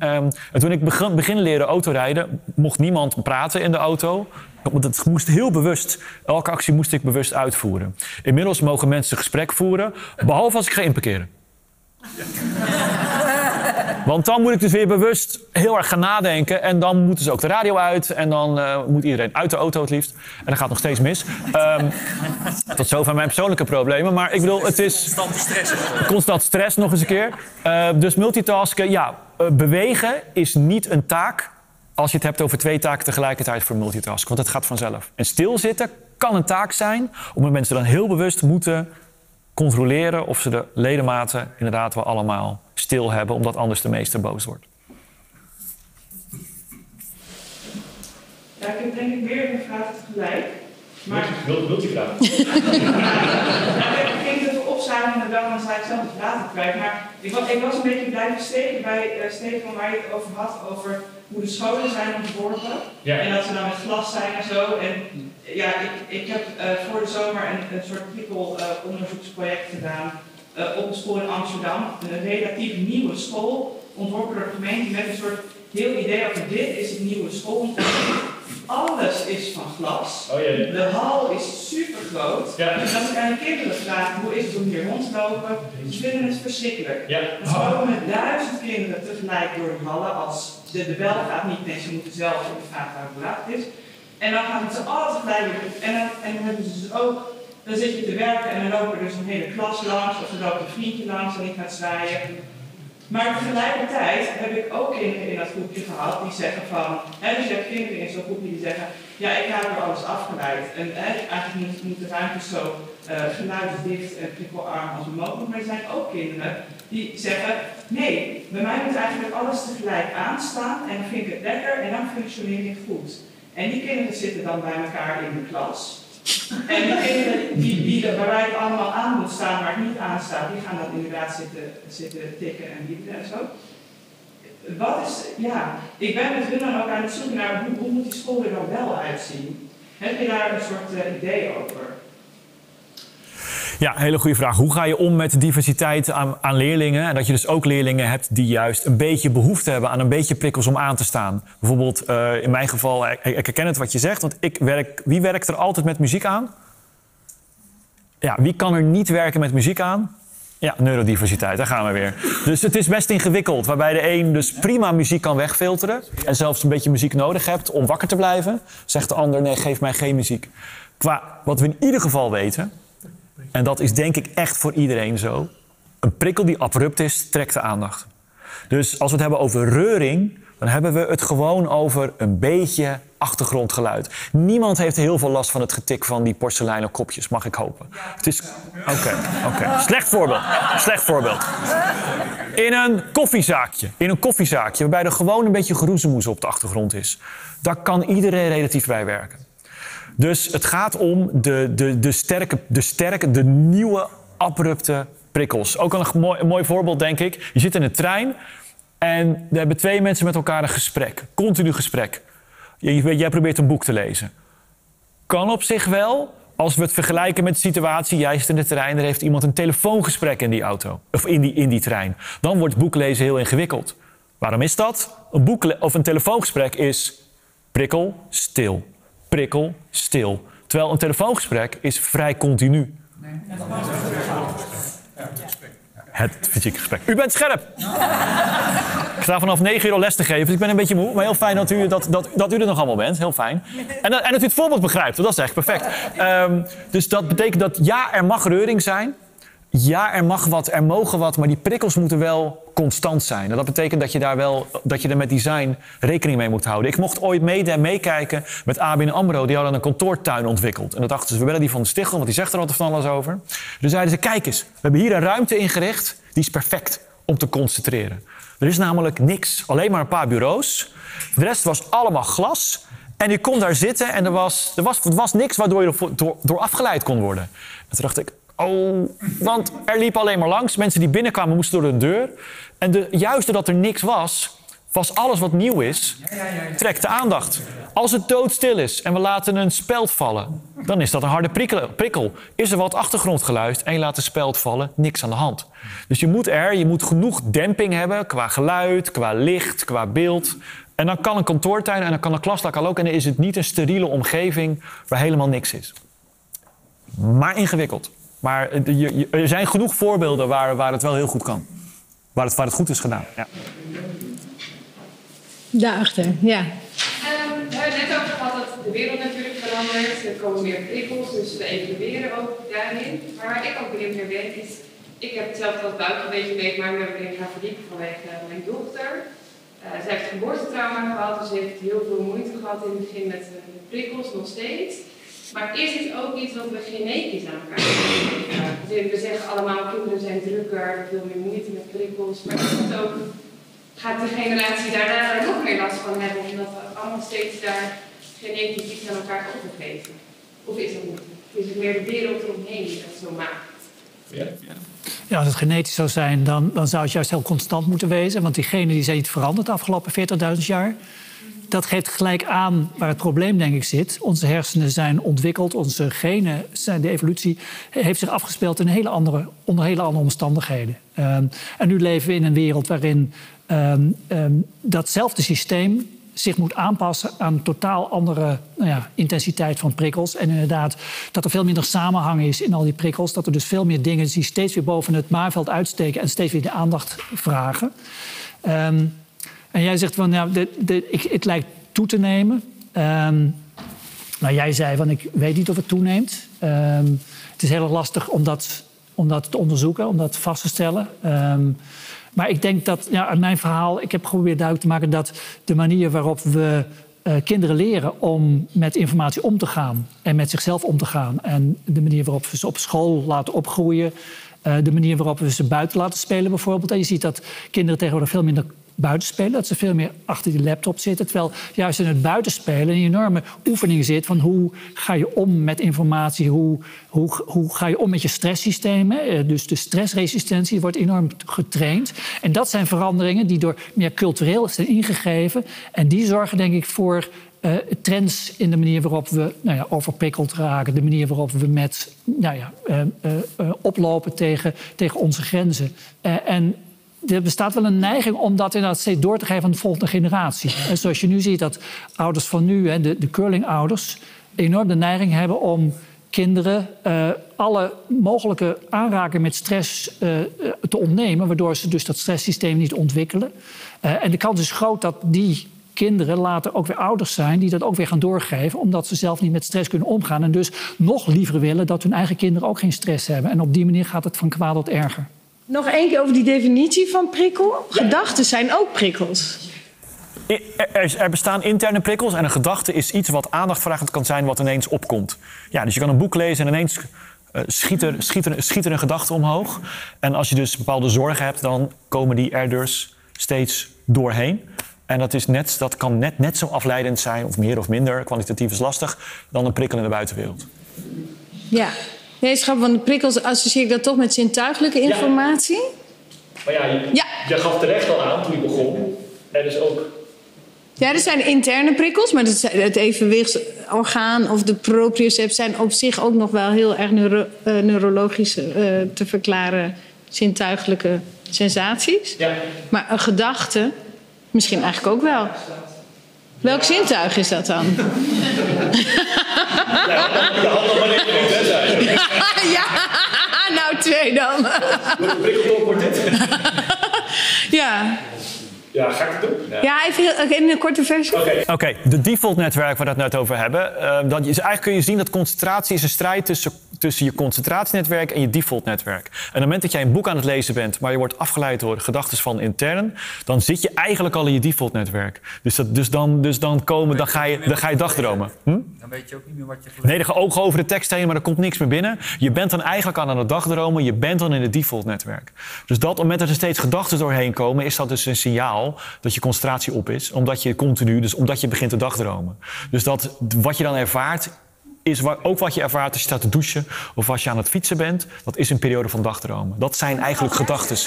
en toen ik begin, begin leren autorijden, mocht niemand praten in de auto. Want het moest heel bewust, elke actie moest ik bewust uitvoeren. Inmiddels mogen mensen gesprek voeren, behalve als ik ga inparkeren. Want dan moet ik dus weer bewust heel erg gaan nadenken. En dan moeten ze ook de radio uit. En dan uh, moet iedereen uit de auto het liefst. En dat gaat nog steeds mis. Um, tot zover mijn persoonlijke problemen. Maar ik bedoel, het is... Constant stress. Constant stress nog eens een keer. Uh, dus multitasken, ja. Uh, bewegen is niet een taak als je het hebt over twee taken tegelijkertijd voor multitasken. Want het gaat vanzelf. En stilzitten kan een taak zijn, omdat mensen dan heel bewust moeten controleren of ze de ledematen inderdaad wel allemaal stil hebben, omdat anders de meester boos wordt. Ja, ik heb denk ik meer vragen tegelijk. Maar... Wilt, wilt u vragen? ja, ik ging het opzamelen en dan zei ik zelf de vragen kwijt. Maar ik was, ik was een beetje blijven steken bij uh, Stefan waar je het over had, over hoe de scholen zijn ontworpen. Ja. En dat ze dan met glas zijn en zo. En ja, ik, ik heb uh, voor de zomer een, een soort prikkelonderzoeksproject uh, gedaan uh, op een school in Amsterdam. Een relatief nieuwe school, ontworpen door de gemeente met een soort heel idee over dit is het nieuwe school. Alles is van glas. Oh. De hal is super groot. Ja. Dus als ik aan de kinderen vraag hoe is het om hier rond te lopen, ze vinden het verschrikkelijk. Ja. Lopen met duizend kinderen tegelijk door de hallen als de, de bel gaat niet en ze moeten zelf op de vraag waar het is. En dan gaan ze altijd tegelijk. En dan, en dan hebben ze dus ook, dan zit je te werken en dan lopen er dus een hele klas langs, of er loopt een vriendje langs en die gaat zwaaien. Maar tegelijkertijd heb ik ook kinderen in dat groepje gehad die zeggen van, hè, dus je hebt kinderen in zo'n groepje die zeggen, ja ik heb er alles afgeleid. En eigenlijk moet, moet de ruimte zo uh, en prikkelarm als mogelijk. Maar er zijn ook kinderen die zeggen, nee, bij mij moet eigenlijk alles tegelijk aanstaan en dan vind ik het lekker en dan functioneer ik goed. En die kinderen zitten dan bij elkaar in de klas. En die kinderen die, die er, het allemaal aan moet staan, maar niet aanstaat, die gaan dan inderdaad zitten, zitten tikken en wiebelen en zo. Wat is, ja, ik ben met hun dan ook aan het zoeken naar hoe, moet die school er dan wel uitzien. Heb je daar een soort uh, idee over? Ja, hele goede vraag. Hoe ga je om met diversiteit aan, aan, leerlingen? En dat je dus ook leerlingen hebt die juist een beetje behoefte hebben aan een beetje prikkels om aan te staan. Bijvoorbeeld uh, in mijn geval, ik, ik herken het wat je zegt, want ik werk, wie werkt er altijd met muziek aan? Ja, wie kan er niet werken met muziek aan? Ja, neurodiversiteit, daar gaan we weer. Dus het is best ingewikkeld, waarbij de een dus prima muziek kan wegfilteren en zelfs een beetje muziek nodig hebt om wakker te blijven, zegt de ander: nee, geef mij geen muziek. Qua wat we in ieder geval weten, en dat is denk ik echt voor iedereen zo. Een prikkel die abrupt is, trekt de aandacht. Dus als we het hebben over reuring, dan hebben we het gewoon over een beetje achtergrondgeluid. Niemand heeft heel veel last van het getik van die porseleinen kopjes, mag ik hopen. Het is. Oké, okay, oké. Okay. Slecht voorbeeld. Slecht voorbeeld. In een koffiezaakje, in een koffiezaakje, waarbij er gewoon een beetje geroezemoes op de achtergrond is. Daar kan iedereen relatief bij werken. Dus het gaat om de, de, de, sterke, de sterke, de nieuwe, abrupte prikkels. Ook een mooi, een mooi voorbeeld, denk ik. Je zit in een trein en er hebben twee mensen met elkaar een gesprek. Continu gesprek. Jij probeert een boek te lezen. Kan op zich wel, als we het vergelijken met de situatie, jij zit in de trein, er heeft iemand een telefoongesprek in die auto, of in die, in die trein. Dan wordt boeklezen heel ingewikkeld. Waarom is dat? Een boek of een telefoongesprek is prikkel, stil prikkel, stil. Terwijl een telefoongesprek is vrij continu. Het fysieke gesprek. U bent scherp. Ik sta vanaf 9 uur les te geven, dus ik ben een beetje moe. Maar heel fijn dat u, dat, dat, dat u er nog allemaal bent. Heel fijn. En, en dat u het voorbeeld begrijpt, dat is echt perfect. Um, dus dat betekent dat ja, er mag reuring zijn. Ja, er mag wat, er mogen wat, maar die prikkels moeten wel constant zijn. En dat betekent dat je daar wel dat je er met design rekening mee moet houden. Ik mocht ooit mee, meekijken met ABN AMRO. Die hadden een kantoortuin ontwikkeld. En dat dachten ze, we willen die van de Stichel, want die zegt er altijd van alles over. Dus zeiden ze, kijk eens, we hebben hier een ruimte ingericht. Die is perfect om te concentreren. Er is namelijk niks, alleen maar een paar bureaus. De rest was allemaal glas. En je kon daar zitten en er was, er was, er was niks waardoor je door, door afgeleid kon worden. En toen dacht ik, oh, want er liep alleen maar langs. Mensen die binnenkwamen moesten door een deur. En de, juist doordat er niks was, was alles wat nieuw is, trekt de aandacht. Als het doodstil is en we laten een speld vallen, dan is dat een harde prikkel. Is er wat achtergrondgeluid en je laat de speld vallen, niks aan de hand. Dus je moet er, je moet genoeg demping hebben qua geluid, qua licht, qua beeld. En dan kan een kantoortuin en dan kan een klaslokaal ook. En dan is het niet een steriele omgeving waar helemaal niks is. Maar ingewikkeld. Maar er zijn genoeg voorbeelden waar, waar het wel heel goed kan. Waar het, waar het goed is gedaan. Ja. Daarachter, ja. Um, we hebben het net over gehad dat de wereld natuurlijk verandert. Er komen meer prikkels, dus we evalueren ook daarin. Maar waar ik ook benieuwd naar ben, is... Ik heb het zelf als buiten een beetje meegemaakt, maar ik gaan verdiepen vanwege mijn dochter. Uh, zij heeft geboortetrauma gehad, dus ze heeft heel veel moeite gehad in het begin met de prikkels, nog steeds. Maar is het ook iets wat we genetisch aan elkaar hebben? we zeggen allemaal, kinderen zijn drukker, veel meer moeite met prikkels. Maar is het ook, gaat de generatie daarna er nog meer last van hebben, omdat we allemaal steeds daar genetisch iets aan elkaar overgeven? Of is dat niet? Is het meer de wereld omheen die dat zo maakt? Ja, ja. als het genetisch zou zijn, dan, dan zou het juist heel constant moeten wezen. Want die genen die zijn niet veranderd de afgelopen 40.000 jaar. Dat geeft gelijk aan waar het probleem, denk ik, zit. Onze hersenen zijn ontwikkeld, onze genen, de evolutie heeft zich afgespeeld in hele andere, onder hele andere omstandigheden. Um, en nu leven we in een wereld waarin um, um, datzelfde systeem zich moet aanpassen aan totaal andere nou ja, intensiteit van prikkels. En inderdaad, dat er veel minder samenhang is in al die prikkels. Dat er dus veel meer dingen die steeds weer boven het maarveld uitsteken en steeds weer de aandacht vragen. Um, en jij zegt van, ja, de, ik, het lijkt toe te nemen. Um, nou, jij zei van, ik weet niet of het toeneemt. Um, het is heel lastig om dat, om dat te onderzoeken, om dat vast te stellen. Um, maar ik denk dat, ja, uit mijn verhaal, ik heb geprobeerd duidelijk te maken dat de manier waarop we uh, kinderen leren om met informatie om te gaan en met zichzelf om te gaan. En de manier waarop we ze op school laten opgroeien. Uh, de manier waarop we ze buiten laten spelen bijvoorbeeld. En je ziet dat kinderen tegenwoordig veel minder buitenspelen. Dat ze veel meer achter die laptop zitten. Terwijl juist in het buitenspelen een enorme oefening zit van hoe ga je om met informatie, hoe, hoe, hoe ga je om met je stresssystemen. Eh, dus de stressresistentie wordt enorm getraind. En dat zijn veranderingen die door meer cultureel zijn ingegeven. En die zorgen denk ik voor uh, trends in de manier waarop we nou ja, overprikkeld raken, de manier waarop we met nou ja, uh, oplopen tegen, tegen onze grenzen. en er bestaat wel een neiging om dat inderdaad steeds door te geven aan de volgende generatie. En zoals je nu ziet dat ouders van nu, de, de curlingouders, enorm de neiging hebben om kinderen uh, alle mogelijke aanraking met stress uh, te ontnemen, waardoor ze dus dat stresssysteem niet ontwikkelen. En de kans is groot dat die kinderen later ook weer ouders zijn die dat ook weer gaan doorgeven, omdat ze zelf niet met stress kunnen omgaan en dus nog liever willen dat hun eigen kinderen ook geen stress hebben. En op die manier gaat het van kwaad tot erger. Nog één keer over die definitie van prikkel. Gedachten zijn ook prikkels. Er, er, bestaan interne prikkels en een gedachte is iets wat aandachtvragend kan zijn wat ineens opkomt. Ja, dus je kan een boek lezen en ineens uh, schiet, er, schiet, er, schiet er een gedachte omhoog. En als je dus bepaalde zorgen hebt, dan komen die er dus steeds doorheen. En dat, is net, dat kan net, net zo afleidend zijn, of meer of minder, kwalitatief is lastig, dan een prikkel in de buitenwereld. Ja, Nee, schat, want de prikkels associeer ik dat toch met zintuigelijke informatie. Ja. Maar ja je, ja, je gaf terecht al aan toen je begon. Er is ook ja, er zijn interne prikkels, maar het evenwichtsorgaan of de propriocept zijn op zich ook nog wel heel erg neuro, uh, neurologisch uh, te verklaren zintuigelijke sensaties. Ja. Maar een gedachte misschien eigenlijk ook wel. Welk zintuig is dat dan? Ja, de maar zijn. ja, nou twee dan. Wat een prikkelblok wordt dit? ja. Ja, ga ik het doen? Ja, even heel- in een korte versie. Oké, de default netwerk waar we het net over hebben. eh, dat is, eigenlijk kun je zien dat concentratie is een strijd tussen, tussen je concentratienetwerk en je default netwerk. En op het moment dat jij een boek aan het lezen bent, maar je wordt afgeleid door gedachten van intern, dan zit je eigenlijk al in je default netwerk. Dus, dat, dus, dan, dus dan, komen, dan, ga je, dan ga je dagdromen. Hm? Dan weet je ook niet meer wat je Nee, dan ga ook over de tekst heen, maar er komt niks meer binnen. Je bent dan eigenlijk al aan het dagdromen, je bent dan in het default netwerk. Dus dat op het moment dat er steeds gedachten doorheen komen, is dat dus een signaal dat je concentratie op is. Omdat je continu, dus omdat je begint te dagdromen. Dus dat wat je dan ervaart, is ook wat je ervaart als je staat te douchen of als je aan het fietsen bent. Dat is een periode van dagdromen. Dat zijn eigenlijk gedachten.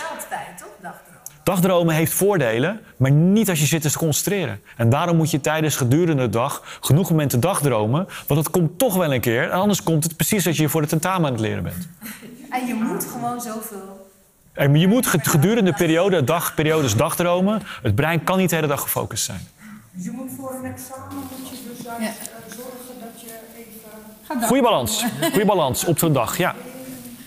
Dagdromen heeft voordelen, maar niet als je zit te concentreren. En daarom moet je tijdens gedurende de dag genoeg momenten dagdromen. Want het komt toch wel een keer. En anders komt het precies als je voor de tentamen aan het leren bent. En je moet gewoon zoveel. En je moet gedurende de periode, dagperiodes dagdromen. Het brein kan niet de hele dag gefocust zijn. Je moet voor een examen moet je dus uit, eh, zorgen dat je even. Goeie balans. Goeie balans op zo'n dag, ja.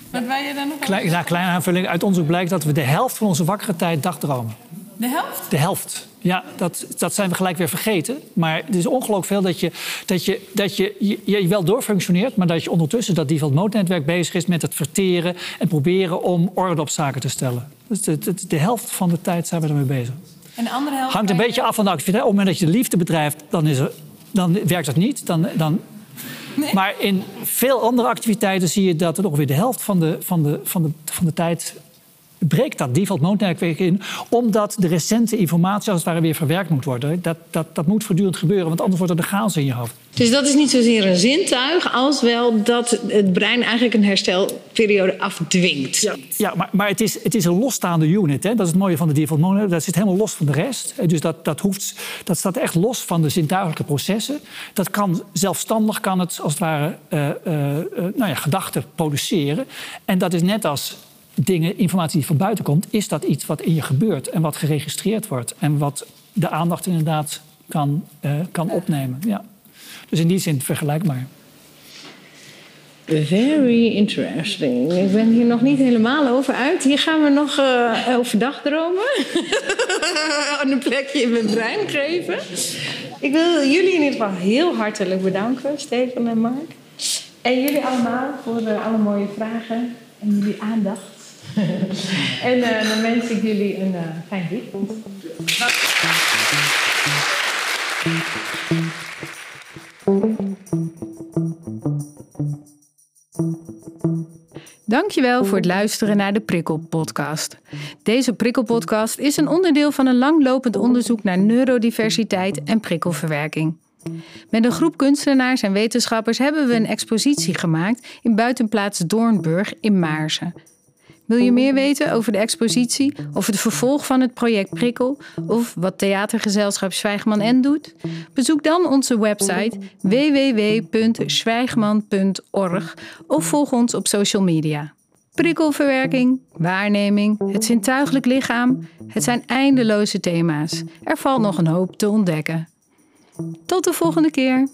Wat wil je dan nog? Klein, ja, kleine aanvulling. Uit onderzoek blijkt dat we de helft van onze wakkere tijd dagdromen. De helft? De helft. Ja, dat, dat zijn we gelijk weer vergeten. Maar het is ongelooflijk veel dat je, dat je, dat je, je, je wel doorfunctioneert... maar dat je ondertussen dat default mode netwerk bezig is met het verteren... en proberen om orde op zaken te stellen. Dus de, de, de helft van de tijd zijn we ermee bezig. En de andere helft. Hangt een beetje af van de activiteit. Op het moment dat je de liefde bedrijft, dan, is er, dan werkt dat niet. Dan, dan... Maar in veel andere activiteiten zie je dat er ongeveer de helft van de, van de, van de, van de tijd breekt dat default mode netwerk in, omdat de recente informatie als het ware weer verwerkt moet worden. Dat, dat, dat moet voortdurend gebeuren, want anders wordt er de chaos in je hoofd. Dus dat is niet zozeer een zintuig, als wel dat het brein eigenlijk een herstelperiode afdwingt. Ja, ja maar, maar het, is, het is een losstaande unit. Hè? Dat is het mooie van de default mode. Dat zit helemaal los van de rest. Eh, Dus dat, dat, hoeft, dat staat echt los van de zintuigelijke processen. Dat kan zelfstandig, kan het als het ware eh, eh, nou ja, gedachten produceren. En dat is net als dingen, informatie die van buiten komt, is dat iets wat in je gebeurt en wat geregistreerd wordt. En wat de aandacht inderdaad kan, eh, kan opnemen. Ja. Dus in die zin vergelijkbaar. Very interesting. Ik ben hier nog niet helemaal over uit. Hier gaan we nog eh over dagdromen. een plekje in mijn brein geven. Ik wil jullie in ieder geval heel hartelijk bedanken, Steven en Mark. En jullie allemaal voor eh, alle mooie vragen en jullie aandacht. En eh, dan wens ik jullie een eh, fijn weekend. Dankjewel voor het luisteren naar de Prikkel-podcast. Deze Prikkel-podcast is een onderdeel van een langlopend onderzoek naar neurodiversiteit en prikkelverwerking. Met een groep kunstenaars en wetenschappers hebben we een expositie gemaakt in buitenplaats Doornburg in Maarsen. Wil je meer weten over de expositie, over het vervolg van het project Prikkel of wat theatergezelschap Zwijgman N doet? Bezoek dan onze website www.zwijgman.org of volg ons op social media. Prikkelverwerking, waarneming, het zintuigelijk lichaam, het zijn eindeloze thema's. Er valt nog een hoop te ontdekken. Tot de volgende keer.